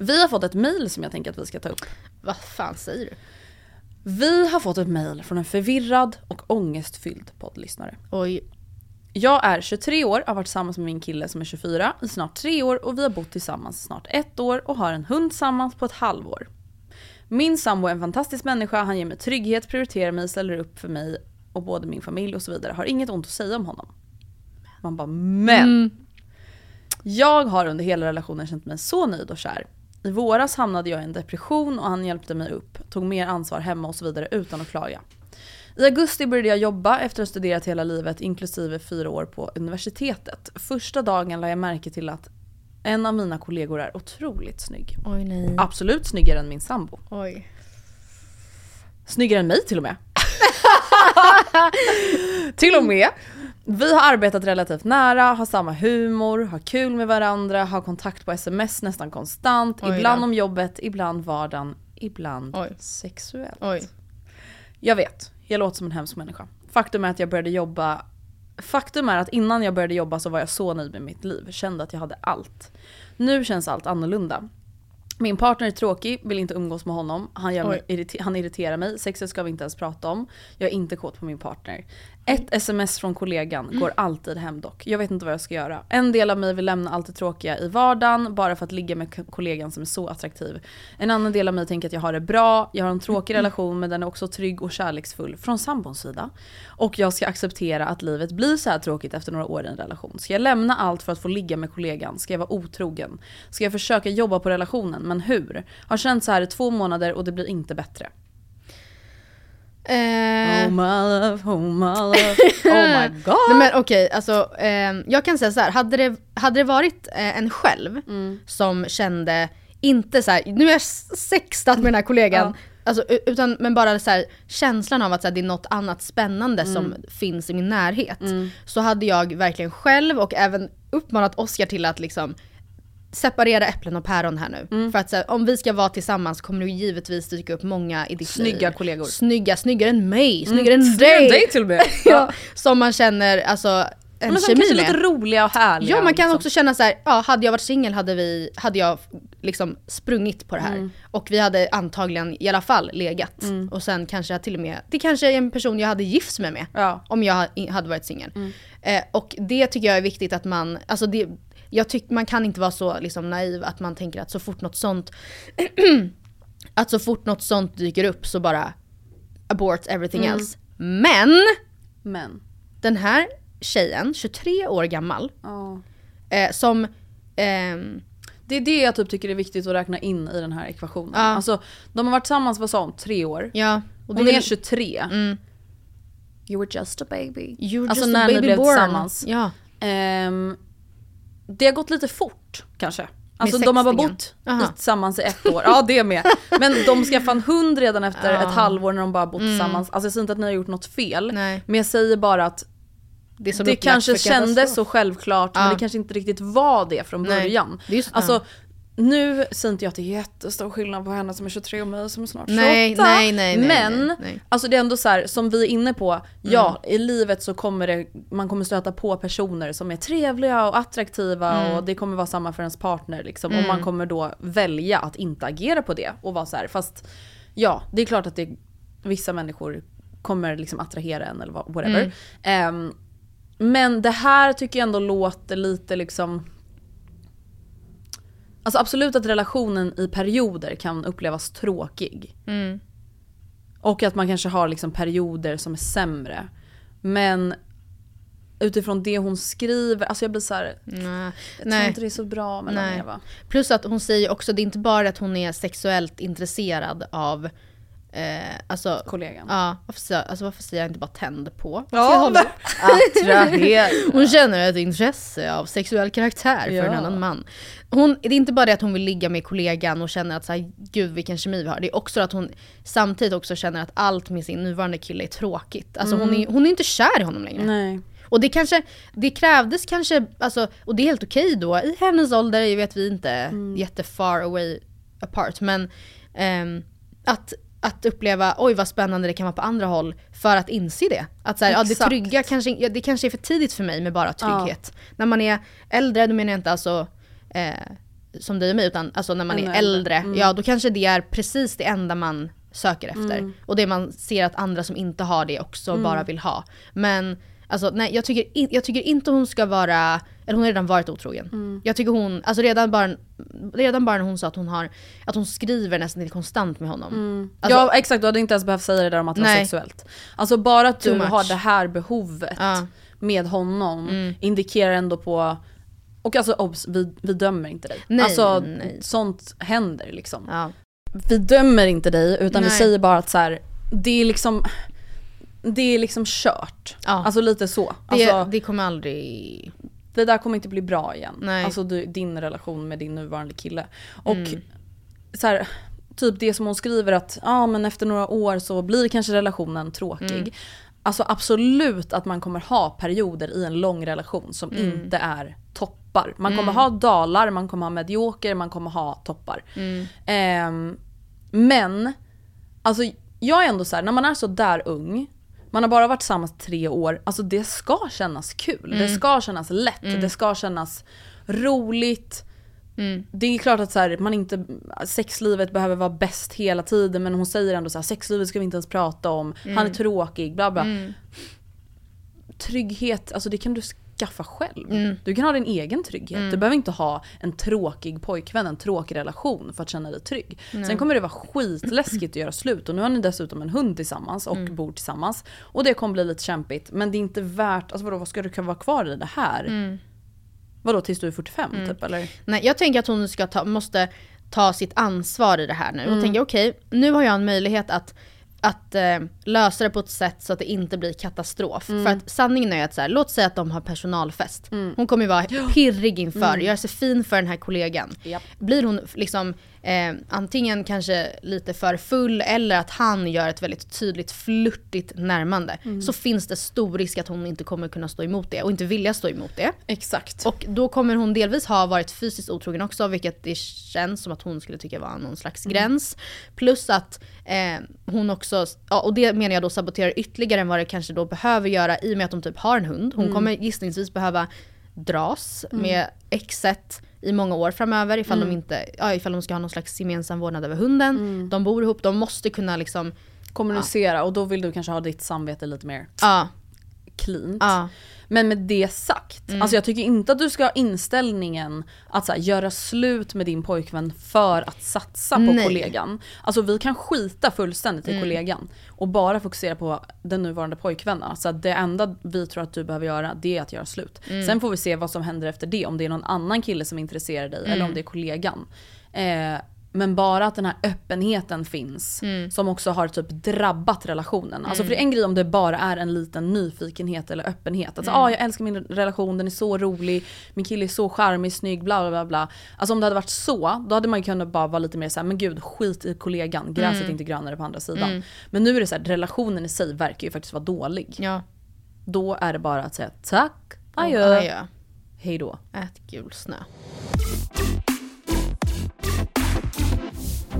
Vi har fått ett mail som jag tänker att vi ska ta upp. Vad fan säger du? Vi har fått ett mail från en förvirrad och ångestfylld poddlyssnare. Oj. Jag är 23 år, har varit tillsammans med min kille som är 24 i snart 3 år och vi har bott tillsammans snart ett år och har en hund tillsammans på ett halvår. Min sambo är en fantastisk människa, han ger mig trygghet, prioriterar mig, ställer upp för mig och både min familj och så vidare. Har inget ont att säga om honom. Man bara men! Jag har under hela relationen känt mig så nöjd och kär. I våras hamnade jag i en depression och han hjälpte mig upp, tog mer ansvar hemma och så vidare utan att klaga. I augusti började jag jobba efter att ha studerat hela livet inklusive fyra år på universitetet. Första dagen lade jag märke till att en av mina kollegor är otroligt snygg. Oj nej. Absolut snyggare än min sambo. Oj. Snyggare än mig till och med. till och med. Vi har arbetat relativt nära, har samma humor, har kul med varandra, har kontakt på sms nästan konstant. Oj då. ibland om jobbet, ibland vardagen, ibland Oj. sexuellt. Oj. Jag vet, jag låter som en hemsk människa. Faktum är att jag började jobba Faktum är att innan jag började jobba så var jag så nöjd med mitt liv, kände att jag hade allt. Nu känns allt annorlunda. Min partner är tråkig, vill inte umgås med honom. Han, gör mig, irrite- han irriterar mig, sexet ska vi inte ens prata om. Jag är inte kåt på min partner. Ett sms från kollegan går alltid hem dock. Jag vet inte vad jag ska göra. En del av mig vill lämna allt det tråkiga i vardagen bara för att ligga med kollegan som är så attraktiv. En annan del av mig tänker att jag har det bra, jag har en tråkig relation men den är också trygg och kärleksfull från sambons sida. Och jag ska acceptera att livet blir så här tråkigt efter några år i en relation. Ska jag lämna allt för att få ligga med kollegan? Ska jag vara otrogen? Ska jag försöka jobba på relationen? Men hur? Har känt så här i två månader och det blir inte bättre. Eh, Oh my love, oh my love, oh my god. Nej men okej, alltså ehm, jag kan säga så här. hade det, hade det varit eh, en själv Mm. som kände, inte så här, nu är jag sextat med den här kollegan, alltså, u- utan, men bara så här, känslan av att så här, det är något annat spännande som Mm. finns i min närhet. Så hade jag verkligen själv och även uppmanat Oscar till att liksom separera äpplen och päron här nu. Mm. För att så här, om vi ska vara tillsammans kommer det givetvis dyka upp många i ditt Snygga liv. kollegor. Snygga, snyggare än mig, snyggare än Snyggare än dig. dig till och med. ja, som man känner alltså en Men som kanske med. lite roliga och härliga. Ja man kan liksom. också känna så här, ja hade jag varit singel hade, vi, hade jag liksom sprungit på det här. Mm. Och vi hade antagligen i alla fall legat. Och sen kanske jag till och med, det kanske är en person jag hade gifts med med. Ja. Mm. Om jag ha- hade varit singel. Eh, och det tycker jag är viktigt att man, alltså det, jag tycker man kan inte vara så liksom naiv att man tänker att så fort något sånt att så fort något sånt dyker upp så bara abort everything Mm. else. Men Men. den här tjejen, 23 år gammal, Ja. eh, som ehm, Det är det jag typ tycker är viktigt att räkna in i den här ekvationen. Ja. Alltså, de har varit tillsammans, vad sa hon, tre år? ja, och Hon det är 23. Mm. You were just a baby. You're alltså just när a ni baby blev born. tillsammans. Ja. Ehm, det har gått lite fort kanske. Alltså de har bara bott Aha. tillsammans i ett år. Ja det med. Men de skaffade en hund redan efter Ja. ett halvår när de bara bott tillsammans. Alltså jag säger inte att ni har gjort något fel. Nej. Men jag säger bara att Det, det kanske kändes så självklart men Ja. det kanske inte riktigt var det från Nej. början. Är just- alltså ja. Nu säger inte jag att det är jättestor skillnad på henne som är 23 och mig som är snart 28. Nej, nej, nej, nej, men nej, nej. alltså det är ändå så här, som vi är inne på, ja Mm. i livet så kommer det, man kommer stöta på personer som är trevliga och attraktiva Mm. och det kommer vara samma för ens partner liksom. Och man kommer då välja att inte agera på det och vara så här, fast ja det är klart att det, vissa människor kommer liksom attrahera en eller whatever. Mm. Ehm, men det här tycker jag ändå låter lite liksom Alltså absolut att relationen i perioder kan upplevas tråkig. Mm. Och att man kanske har liksom perioder som är sämre. Men utifrån det hon skriver, alltså jag blir så här, Nej. jag tror inte det är så bra mellan Nej. er va? Plus att hon säger också, det är inte bara att hon är sexuellt intresserad av eh, alltså, Kollegan. Ja, varför, alltså, varför säger jag inte bara tänd på? Ja, Attrahera. Hon känner ett intresse av sexuell karaktär för Ja. en annan man. Hon, det är inte bara det att hon vill ligga med kollegan och känner att så här, gud vilken kemi vi har. Det är också att hon samtidigt också känner att allt med sin nuvarande kille är tråkigt. Alltså hon, är, hon är inte kär i honom längre. Nej. Och det kanske, det krävdes kanske, alltså, och det är helt okej då, i hennes ålder, vet vi inte Mm. jättefar away apart, men ehm, att, att uppleva, oj vad spännande det kan vara på andra håll, för att inse det. Att så här, ja, det trygga kanske, ja, det kanske är för tidigt för mig med bara trygghet. När man är äldre, då menar jag inte alltså eh, som dig och mig, utan alltså när man Ännu är äldre, äldre. ja då kanske det är precis det enda man söker efter. Mm. Och det man ser att andra som inte har det också bara vill ha. Men alltså, nej, jag, tycker in, jag tycker inte hon ska vara, eller hon har redan varit otrogen. Mm. Jag tycker hon, alltså redan bara, redan bara när hon sa att hon, har, att hon skriver nästan till konstant med honom. Alltså, ja exakt, du hade inte ens behövt säga det där om att det var sexuellt. Alltså bara att du har det här behovet. Mm. med honom indikerar ändå på och alltså obs, vi, vi dömer inte dig. Nej, alltså nej. sånt händer liksom. ja. Vi dömer inte dig utan vi Nej. säger bara att så här, det är liksom det är liksom kört. Ja. Alltså lite så. Det, Alltså, det kommer aldrig... det där kommer inte bli bra igen. Nej. Alltså du, din relation med din nuvarande kille. Och Mm. så här, typ det som hon skriver att ja men efter några år så blir kanske relationen tråkig. Mm. Alltså absolut att man kommer ha perioder i en lång relation som Mm. inte är toppar. Man kommer ha dalar, man kommer ha medioker, man kommer ha toppar. Mm. Ehm, men, alltså jag är ändå så här, när man är så där ung, man har bara varit tillsammans tre år, alltså det ska kännas kul. Det ska kännas lätt, det ska kännas roligt. Det är klart att så här, man inte, sexlivet behöver vara bäst hela tiden men hon säger ändå så här, sexlivet ska vi inte ens prata om, han är tråkig, bla bla. Trygghet, alltså det kan du skaffa själv. Du kan ha din egen trygghet. Du behöver inte ha en tråkig pojkvän, en tråkig relation för att känna dig trygg. Sen kommer det vara skitläskigt att göra slut och nu har ni dessutom en hund tillsammans och bor tillsammans. Och det kommer bli lite kämpigt men det är inte värt, alltså vadå vad ska du kunna vara kvar i det här? Vadå tills du är 45 typ eller? Nej, jag tänker att hon ska ta, måste ta sitt ansvar i det här nu. Mm. Och tänka okej, nu har jag en möjlighet att, att eh, lösa det på ett sätt så att det inte blir katastrof. Mm. För att sanningen är att så här, låt säga att de har personalfest. Hon kommer ju vara pirrig inför, göra sig fin för den här kollegan. Mm. Japp. Blir hon liksom eh, antingen kanske lite för full eller att han gör ett väldigt tydligt flörtigt närmande. Mm. Så finns det stor risk att hon inte kommer kunna stå emot det och inte vilja stå emot det. Exakt. Och då kommer hon delvis ha varit fysiskt otrogen också, vilket det känns som att hon skulle tycka var någon slags gräns. Plus att eh, hon också, ja, och det menar jag då saboterar ytterligare än vad det kanske då behöver göra i och med att de typ har en hund. Hon kommer gissningsvis behöva dras med exet i många år framöver ifall, de inte, ja, ifall de ska ha någon slags gemensam vårdnad över hunden. De bor ihop, de måste kunna liksom, Kommunicera och då vill du kanske ha ditt samvete lite mer. Ja, cleant. ja. Men med det sagt, Mm. alltså jag tycker inte att du ska ha inställningen att så här, göra slut med din pojkvän för att satsa på Nej. Mm. kollegan. Alltså vi kan skita fullständigt i kollegan och bara fokusera på den nuvarande pojkvännen. Så att det enda vi tror att du behöver göra det är att göra slut. Mm. Sen får vi se vad som händer efter det, om det är någon annan kille som intresserar dig eller Mm. om det är kollegan. Eh, Men bara att den här öppenheten finns Mm. som också har typ drabbat relationen. Alltså för det är en grej om det bara är en liten nyfikenhet eller öppenhet. Alltså Mm. ah, jag älskar min relation, den är så rolig, min kille är så charmig, snygg, bla bla bla. bla. Alltså om det hade varit så, då hade man ju kunnat bara vara lite mer såhär, men gud skit i kollegan, gräset Mm. är inte grönare på andra sidan. Men nu är det så här, relationen i sig verkar ju faktiskt vara dålig. Ja. Då är det bara att säga tack, adjö, adjö. hej då. Ät gul snö.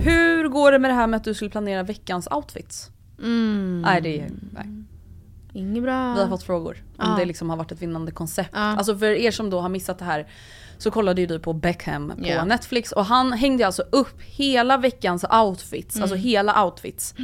Hur går det med det här med att du skulle planera veckans outfits? Mm. Nej det är, nej. Inget bra. Vi har fått frågor om Ja. det liksom har varit ett vinnande koncept. Ja. Alltså för er som då har missat det här så kollade ju du på Beckham på Ja. Netflix och han hängde alltså upp hela veckans outfits, alltså hela outfits.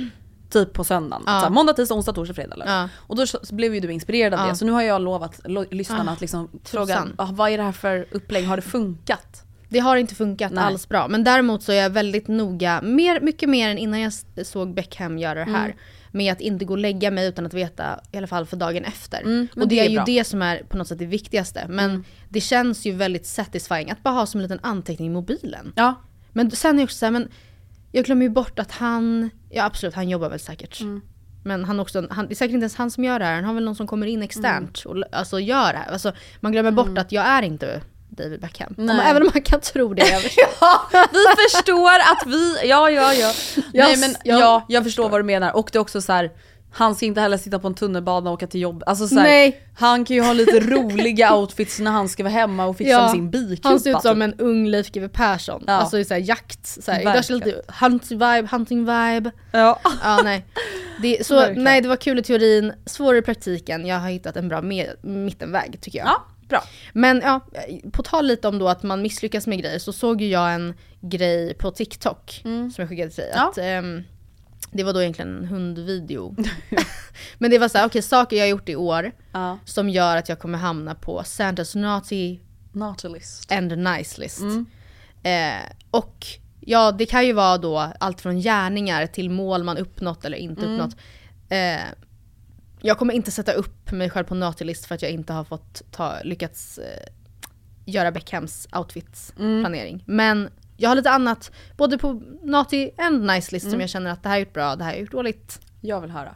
Typ på söndagen. Mm. Ja. Så här, måndag, tisdag, onsdag, torsdag, fredag. Ja. Och då blev ju du inspirerad av det. Så nu har jag lovat lo- lyssnarna att liksom fråga ah, vad är det här för upplägg, har det funkat? Det har inte funkat Nej. alls bra. Men däremot så är jag väldigt noga, mer, mycket mer än innan jag såg Beckham göra det här. Mm. Med att inte gå och lägga mig utan att veta, i alla fall för dagen efter. Mm, och det, det är är ju. Mm. det som är på något sätt det viktigaste. Men det känns ju väldigt satisfying att bara ha som en liten anteckning i mobilen. Ja. Men sen är jag också såhär, men jag glömmer ju bort att han, ja absolut han jobbar väl säkert. Mm. Men han också, han, det är säkert inte ens han som gör det här, han har väl någon som kommer in externt Mm. och alltså gör det här. Alltså, man glömmer bort att jag är inte David Beckham. Om, Nej. även om man kan tro det. Ja, vi förstår att vi, ja ja ja. Nej Jag- men jag- ja, jag förstår vad du menar. Och det är också så här. Han ska inte heller sitta på en tunnelbana och åka till jobb. Alltså så här, Nej. Han kan ju ha lite roliga outfits när han ska vara hemma och fixa Ja, med sin bikupa. Han ser ut som typ. en ung Leif GW Persson. Ja. Alltså i så här jakt, så här, lite hunting vibe, hunting vibe. Ja. Ja nej. Det, så, Verkligen. nej det var kul i teorin, svårare i praktiken. Jag har hittat en bra med, mittenväg tycker jag. ja, bra. Men ja, på tal lite om då att man misslyckas med grejer så såg ju jag en grej på TikTok som jag skickade till dig. Ja. Att, ehm, det var då egentligen en hundvideo. Men det var så här, okej saker jag har gjort i år Ja. som gör att jag kommer hamna på Santas naughty Nautilist. and nice list. Mm. Eh, och ja, det kan ju vara då allt från gärningar till mål man uppnått eller inte Mm. uppnått. Eh, jag kommer inte sätta upp mig själv på naughty-list för att jag inte har fått ta, lyckats eh, göra Beckhams outfits-planering. Men jag har lite annat, både på naughty and nice list som jag känner att det här är gjort bra, det här är gjort dåligt. Jag vill höra.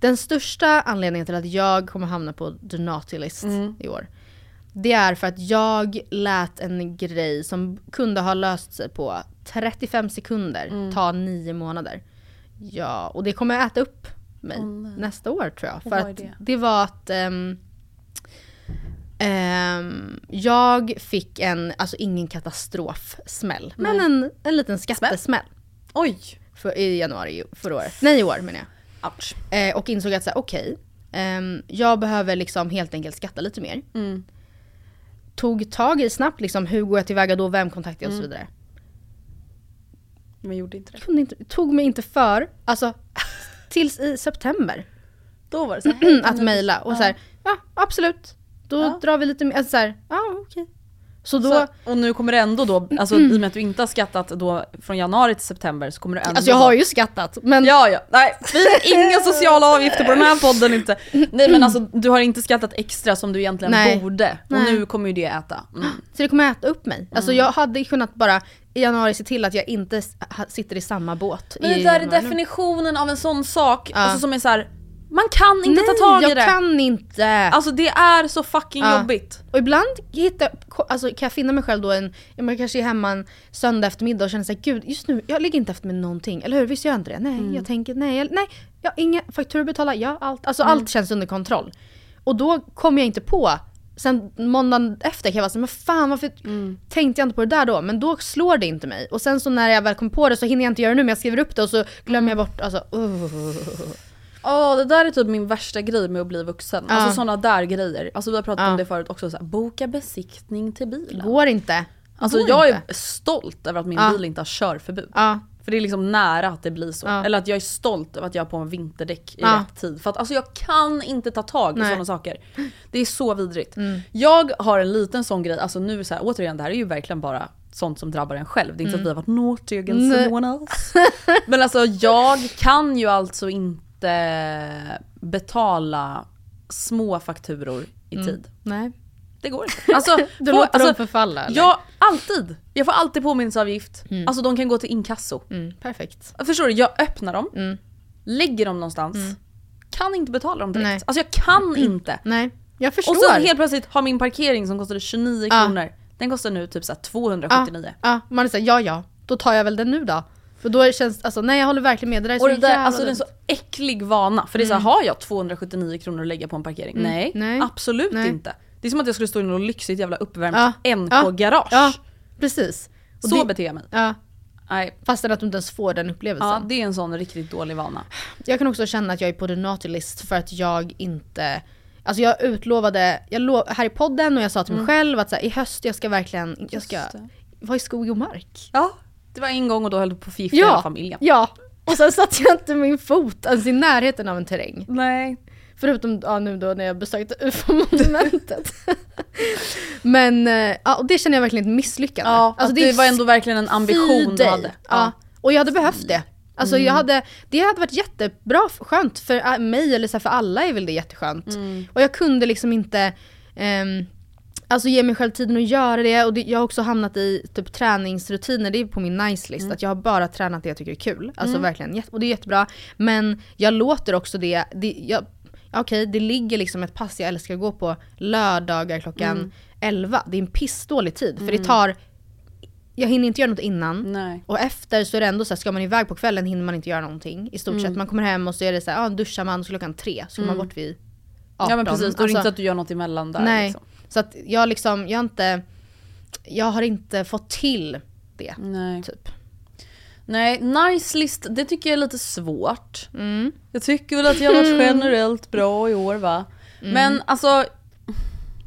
Den största anledningen till att jag kommer hamna på the naughty list i år. Det är för att jag lät en grej som kunde ha löst sig på 35 sekunder ta nio månader. Ja, och det kommer äta upp mig nästa år tror jag. För att det? det? var att ehm, ehm, jag fick en, alltså ingen katastrofsmäll, men en, en liten skattesmäll. Oj! För, I januari förra året. Nej i år menar jag. Ouch. Eh, och insåg att så här, okej, ehm, jag behöver liksom helt enkelt skatta lite mer. Mm. Tog tag i snabbt liksom, hur går jag tillväga då, vem kontaktar jag och så Mm. vidare. Men gjorde inte det. Inte, tog mig inte för, alltså tills i september, Då var det så här, att mejla och så här, ja absolut, då Ja. drar vi lite mer, alltså så här, ja okej. Så då, Så, och nu kommer det ändå då, alltså i och med att du inte har skattat då från januari till september så kommer du ändå alltså jag har ju skattat men Ja, ja. Nej, vi inga sociala avgifter på den här podden inte. Nej men alltså du har inte skattat extra som du egentligen Nej. borde. Och Nej. nu kommer ju det äta. Mm. Så det kommer äta upp mig. Mm. Alltså jag hade kunnat bara i januari se till att jag inte sitter i samma båt. Men det där är januari nu. definitionen av en sån sak, Ja. alltså som är så här. man kan inte Nej, ta tag i jag det. kan inte. Alltså det är så fucking Ja. jobbigt. Och ibland hittar, alltså, kan jag finna mig själv då en, jag kanske är hemma en söndag eftermiddag och känner såhär, gud just nu, jag ligger inte efter med någonting, eller hur? Visst gör jag inte det? Nej, Mm. jag tänker, nej, jag, nej, jag har inga fakturor betala, ja allt, alltså Mm. allt känns under kontroll. Och då kommer jag inte på, sen måndagen efter kan jag vara såhär, men fan varför Mm. tänkte jag inte på det där då? Men då slår det inte mig. Och sen så när jag väl kommer på det så hinner jag inte göra det nu, men jag skriver upp det och så glömmer jag bort, alltså uh. Åh det där är typ min värsta grej med att bli vuxen. Ja. Alltså sådana där grejer. Alltså vi har pratat Ja. om det förut också, så här, boka besiktning till bilen. går inte. Alltså går jag inte. är stolt över att min Ja. bil inte har körförbud. Ja, För det är liksom nära att det blir så. Ja. Eller att jag är stolt över att jag har på mig vinterdäck i Ja. rätt tid. För att alltså jag kan inte ta tag i sådana saker. Det är så vidrigt. Mm. Jag har en liten sån grej, alltså nu så här, återigen det här är ju verkligen bara sånt som drabbar en själv. Det är inte så att vi har varit naughty against Mm. Anyone else. Men alltså jag kan ju alltså inte betala små fakturor i Mm. tid. nej. Det går inte. Alltså, Du få- låter dem alltså, förfalla eller? Ja, alltid. Jag får alltid påminnelseavgift. Alltså de kan gå till inkasso. Mm, perfekt. Förstår du? Jag öppnar dem, Mm. lägger dem någonstans, kan inte betala dem direkt. Nej. Alltså jag kan inte. Nej, jag förstår. Och så helt plötsligt har min parkering som kostade 29 Ja. kronor, den kostar nu typ så här 279. Ja, man är såhär, ja ja, då tar jag väl den nu då. För då känns alltså nej jag håller verkligen med, det där är så Och det där, alltså det är en så äcklig vana. För det är så här, har jag 279 kronor att lägga på en parkering? Nej, Nej. absolut Nej. inte. Det är som att jag skulle stå i något lyxigt jävla uppvärmt Ja. NK-garage. Ja, precis. Och Så det, beter jag mig. ja, Nej. fastän att du inte ens får den upplevelsen. Ja, det är en sån riktigt dålig vana. Jag kan också känna att jag är på the naughty list för att jag inte Alltså jag utlovade, jag lo, här i podden och jag sa till mig själv att så här, i höst jag ska verkligen, jag ska Mm. Vara i skog och mark. Ja, det var en gång och då höll du på att förgifta Ja. hela familjen. Ja! Och sen satte jag inte min fot ens i närheten av en terräng. Nej. Förutom ja, nu då när jag besökte UFO-monumentet. Men eh, ja, och det känner jag verkligen ett misslyckande. Ja, alltså det, är var ändå verkligen en ambition du hade. Ja. Och jag hade behövt det. Alltså Mm. jag hade, det hade varit jättebra, skönt för äh, mig eller så för alla är väl det jätteskönt. Mm. Och jag kunde liksom inte ehm, Alltså ge mig själv tiden att göra det och det, jag har också hamnat i typ träningsrutiner, det är på min nice list, Mm. att jag har bara tränat det jag tycker är kul. Alltså verkligen, jätte- och det är jättebra. Men jag låter också det, det jag, okej det ligger liksom ett pass jag älskar att gå på lördagar klockan Mm. 11. Det är en pissdålig tid för det tar, jag hinner inte göra något innan. Nej. Och efter så är det ändå så här, ska man iväg på kvällen hinner man inte göra någonting i stort Mm. sett. Man kommer hem och så är det så här, ja duschar man så klockan tre, så kommer man bort vid 18. Ja men precis, då är det Alltså, inte så att du gör något emellan där. Nej, Liksom. så att jag liksom, jag har inte, jag har inte fått till det. Nej. Typ. Nej, nice list, det tycker jag är lite svårt. Mm. Jag tycker väl att jag har varit generellt bra i år va. Mm. Men alltså,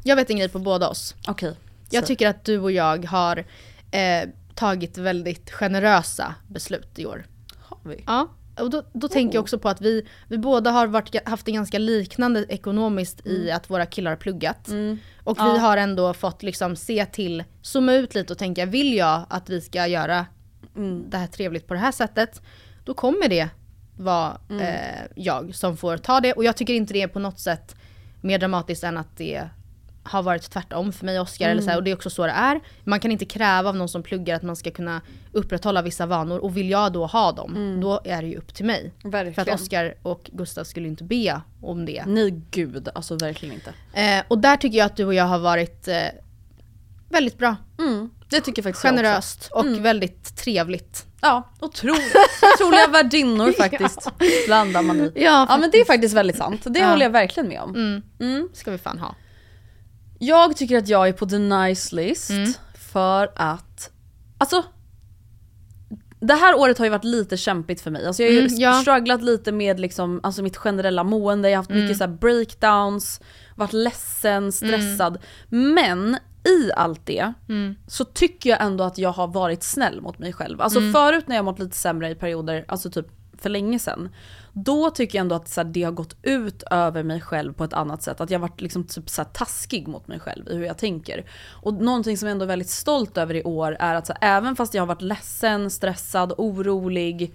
Jag vet en grej på båda oss. okej. Jag tycker att du och jag har eh, tagit väldigt generösa beslut i år. Har vi? Ja, och då, då tänker jag också på att vi, vi båda har varit, haft det ganska liknande ekonomiskt i att våra killar har pluggat. Och vi har ändå fått liksom se till, zooma ut lite och tänka, vill jag att vi ska göra det här trevligt på det här sättet, då kommer det vara eh, jag som får ta det. Och jag tycker inte det är på något sätt mer dramatiskt än att det har varit tvärtom för mig och Oscar. Eller så här, och det är också så det är. Man kan inte kräva av någon som pluggar att man ska kunna upprätthålla vissa vanor. Och vill jag då ha dem, då är det ju upp till mig. Verkligen. För att Oscar och Gustav skulle inte be om det. Nej gud, alltså verkligen inte. Eh, och där tycker jag att du och jag har varit eh, väldigt bra. Mm, det tycker jag faktiskt jag också. Generöst och väldigt trevligt. Ja, otroligt. Otroliga värdinnor faktiskt. Landar man i. Ja, Ja men det är faktiskt väldigt sant. Det Ja. håller jag verkligen med om. Mm. Mm. ska vi fan ha. Jag tycker att jag är på the nice list Mm. för att, alltså det här året har ju varit lite kämpigt för mig. Alltså jag har ju Mm, ja. strugglat lite med liksom, alltså mitt generella mående, jag har haft Mm. mycket så breakdowns, varit ledsen, stressad. Mm. Men i allt det så tycker jag ändå att jag har varit snäll mot mig själv. Alltså Mm. förut när jag mått lite sämre i perioder, alltså typ för länge sedan. Då tycker jag ändå att så här, det har gått ut över mig själv på ett annat sätt. Att jag har varit liksom typ så här, taskig mot mig själv i hur jag tänker. Och någonting som jag ändå är väldigt stolt över i år är att så här, även fast jag har varit ledsen, stressad, orolig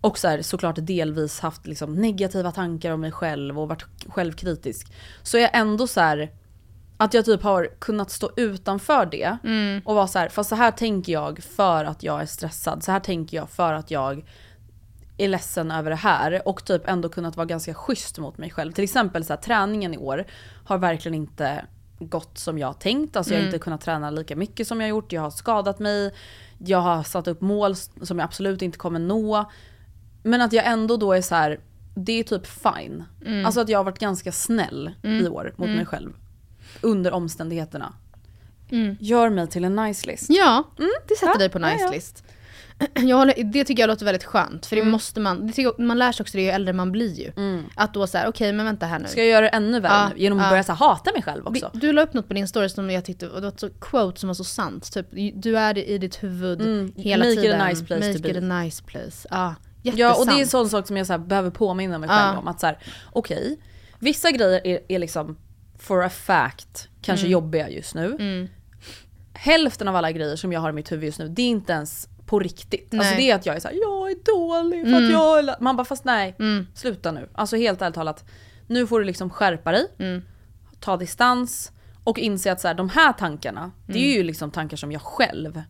och så här, såklart delvis haft liksom negativa tankar om mig själv och varit självkritisk. Så är jag ändå så här att jag typ har kunnat stå utanför det och vara så här, fast så här tänker jag för att jag är stressad. Så här tänker jag för att jag är ledsen över det här och typ ändå kunnat vara ganska schysst mot mig själv. Till exempel så här, träningen i år har verkligen inte gått som jag tänkt. Alltså jag har inte kunnat träna lika mycket som jag gjort. Jag har skadat mig. Jag har satt upp mål som jag absolut inte kommer nå. Men att jag ändå då är så här, det är typ fine. Alltså att jag har varit ganska snäll i år mot mig själv. Under omständigheterna. Gör mig till en nice list. Ja, det sätter Ja, dig på ja, nice ja. list. Jag håller, det tycker jag låter väldigt skönt, för det måste man, det tycker, jag- man lär sig också det ju äldre man blir ju. Att då såhär, okej men vänta här nu. Ska jag göra det ännu värre Ja, nu? Genom att ja. börja så hata mig själv också? Det- Du la upp något på din story som jag tyckte, och det var ett så quote som var så sant. Typ, du är i ditt huvud Mm, hela make it a tiden. nice place make to be. it a nice place. Ja, Ja och det är en sån sak som jag så behöver påminna mig själv Ja. om. Att okej, vissa grejer är, är liksom for a fact kanske Mm. jobbiga just nu. Hälften av alla grejer som jag har i mitt huvud just nu, det är inte ens på riktigt. Alltså Nej. Mm. det är att jag är såhär, jag är dålig för att jag är... la-" Man bara fast nej, sluta nu. Alltså helt ärligt talat, nu får du liksom skärpa dig, Mm. ta distans Och inse att så här, de här tankarna, det Mm. är ju liksom tankar som jag själv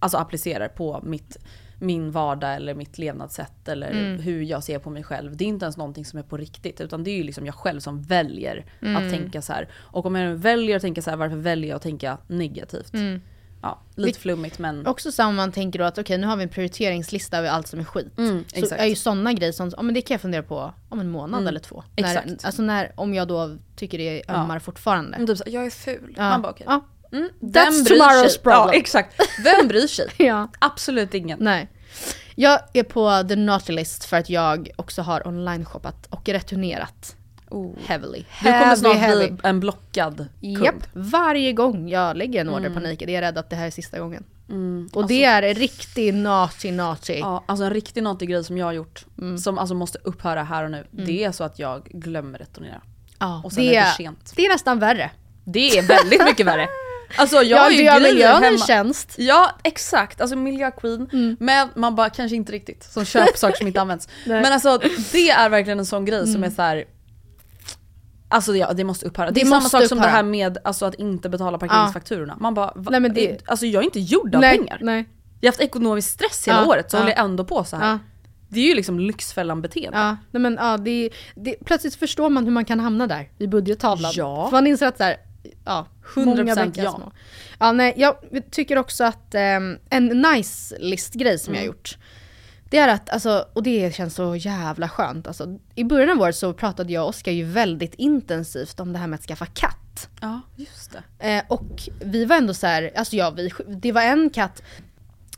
alltså applicerar på mitt, min vardag eller mitt levnadssätt eller Mm. hur jag ser på mig själv. Det är inte ens någonting som är på riktigt utan det är ju liksom jag själv som väljer Mm. att tänka så här. Och om jag väljer att tänka så här, varför väljer jag att tänka negativt? Ja, lite Mm. Flummigt men... Också så om man tänker då att okej nu har vi en prioriteringslista över allt som är skit. Mm, så exakt. är ju sådana grejer som, ja men det kan jag fundera på om en månad eller två. När, Mm. Exakt. alltså när, om jag då tycker det ömmar fortfarande. Men typ så jag är ful. Ja. Man bara okej. Ja. Mm, That's tomorrow's sig? problem. Ja exakt. Vem bryr sig? ja. Absolut ingen. Nej. Jag är på the naughty list för att jag också har online-shoppat och returnerat. Oh. Heavily. Du kommer snart heavy. bli en blockad kund. Varje gång jag lägger en Mm. order på Nike, det är jag rädd att det här är sista gången. Och det är en riktig naughty. Alltså- Ja, alltså en riktig naughty grej som jag har gjort, som alltså måste upphöra här och nu, det är så att jag glömmer returnera. Ja, Och sen det, är det sent. det är nästan värre. Det är väldigt mycket värre. Alltså jag Jag har ju gör miljön en tjänst. Ja exakt, alltså miljöqueen. Men man bara kanske inte riktigt, som köper saker som inte används. Nej. Men alltså det är verkligen en sån grej som är så här. Alltså ja, det måste upphöra. Det, är samma sak som det upphöra. här med alltså, att inte betala parkeringsfakturorna. Man bara, va? Nej, men det- alltså jag är inte gjord av nej, pengar. Nej. Jag har haft ekonomisk stress hela Ja, året så ja. håller jag ändå på så här. Ja. Det är ju liksom Lyxfällan beteende. Ja, nej men ja, det, det, plötsligt förstår man hur man kan hamna där vid budgettavlan. Ja. För man inser att så här, ja, 100% många ja. små. Ja, nej, jag tycker också att ehm, en nice list-grej som jag har Mm. gjort, det är att, alltså, och det känns så jävla skönt. Alltså, I början av året så pratade jag och Oskar ju väldigt intensivt om det här med att skaffa katt. Ja, just det. Eh, och vi var ändå så här, alltså ja, vi, det var en katt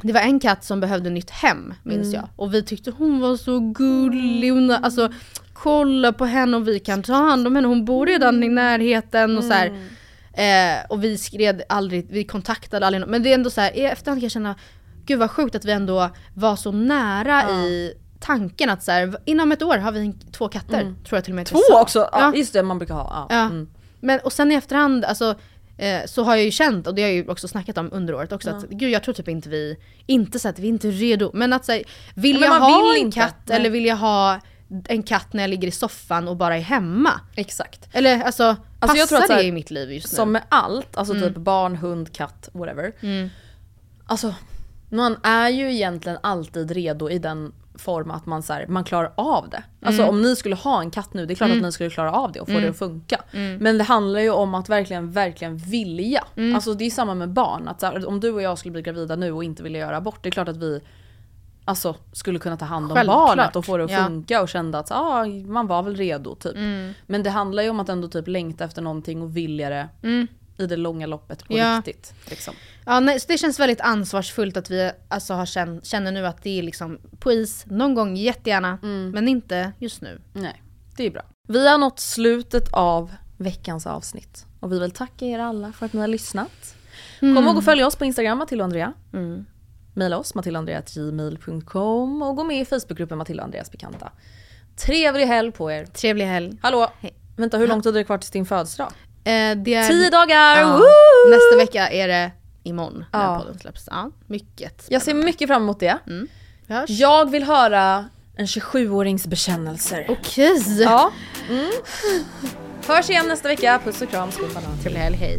det var en katt som behövde nytt hem, minns Mm. jag. Och vi tyckte hon var så gullig. Hon, alltså, kolla på henne och vi kan ta hand om henne. Hon bor redan i närheten och så här. Mm. Eh, och vi skred aldrig, vi kontaktade aldrig. Men det är ändå så här, i efterhand kan jag känna, gud vad sjukt att vi ändå var så nära i tanken att så här, inom ett år har vi två katter. Tror jag till och med Mm. Två sa. också! Ja, Ja. Just det, man brukar ha. Ja. Ja. Mm. Men, och sen i efterhand, alltså, eh, så har jag ju känt, och det har jag ju också snackat om under året också, att gud jag tror typ inte vi, inte så att vi inte är redo, men att säga, vill Ja, men jag ha vill en inte. katt Nej. eller vill jag ha en katt när jag ligger i soffan och bara är hemma? Exakt. Eller alltså, Alltså, passar jag tror att så här, det i mitt liv just nu? Som med allt, alltså Mm. typ barn, hund, katt, whatever. Alltså, man är ju egentligen alltid redo i den form att man, så här, man klarar av det. Alltså Mm. om ni skulle ha en katt nu, det är klart att ni skulle klara av det och få det att funka. Men det handlar ju om att verkligen, verkligen vilja. Mm. Alltså det är samma med barn. Att här, om du och jag skulle bli gravida nu och inte vilja göra abort, det är klart att vi alltså, skulle kunna ta hand om Självklart. barnet och få det att Ja. Mm. funka och kände att ah, man var väl redo typ. Men det handlar ju om att ändå typ längta efter någonting och vilja det i det långa loppet på Mm. Ja. riktigt. Liksom. Ja, nej, så det känns väldigt ansvarsfullt att vi alltså, har känn, känner nu att det är liksom på is, någon gång jättegärna, Mm. men inte just nu. Nej, det är bra. Vi har nått slutet av veckans avsnitt och vi vill tacka er alla för att ni har lyssnat. Kom ihåg att följa oss på Instagram, Matilda och Andrea. Mm. Maila oss, matildaandrea.gmail.com och gå med i Facebookgruppen Matilda och Andreas bekanta. Trevlig helg på er. Trevlig helg. Hallå! Hej. Vänta, hur lång tid är det kvar till din födelsedag? Eh, det är, Tio dagar! Ja, nästa vecka är det imorgon när Ja. podden släpps. Ja, mycket Jag ser mycket fram emot det. Hörs. Jag vill höra en 27-årings bekännelser. Okej. Ja. Mm. Hörs igen nästa vecka. Puss och kram, skål. Trevlig helg, hej.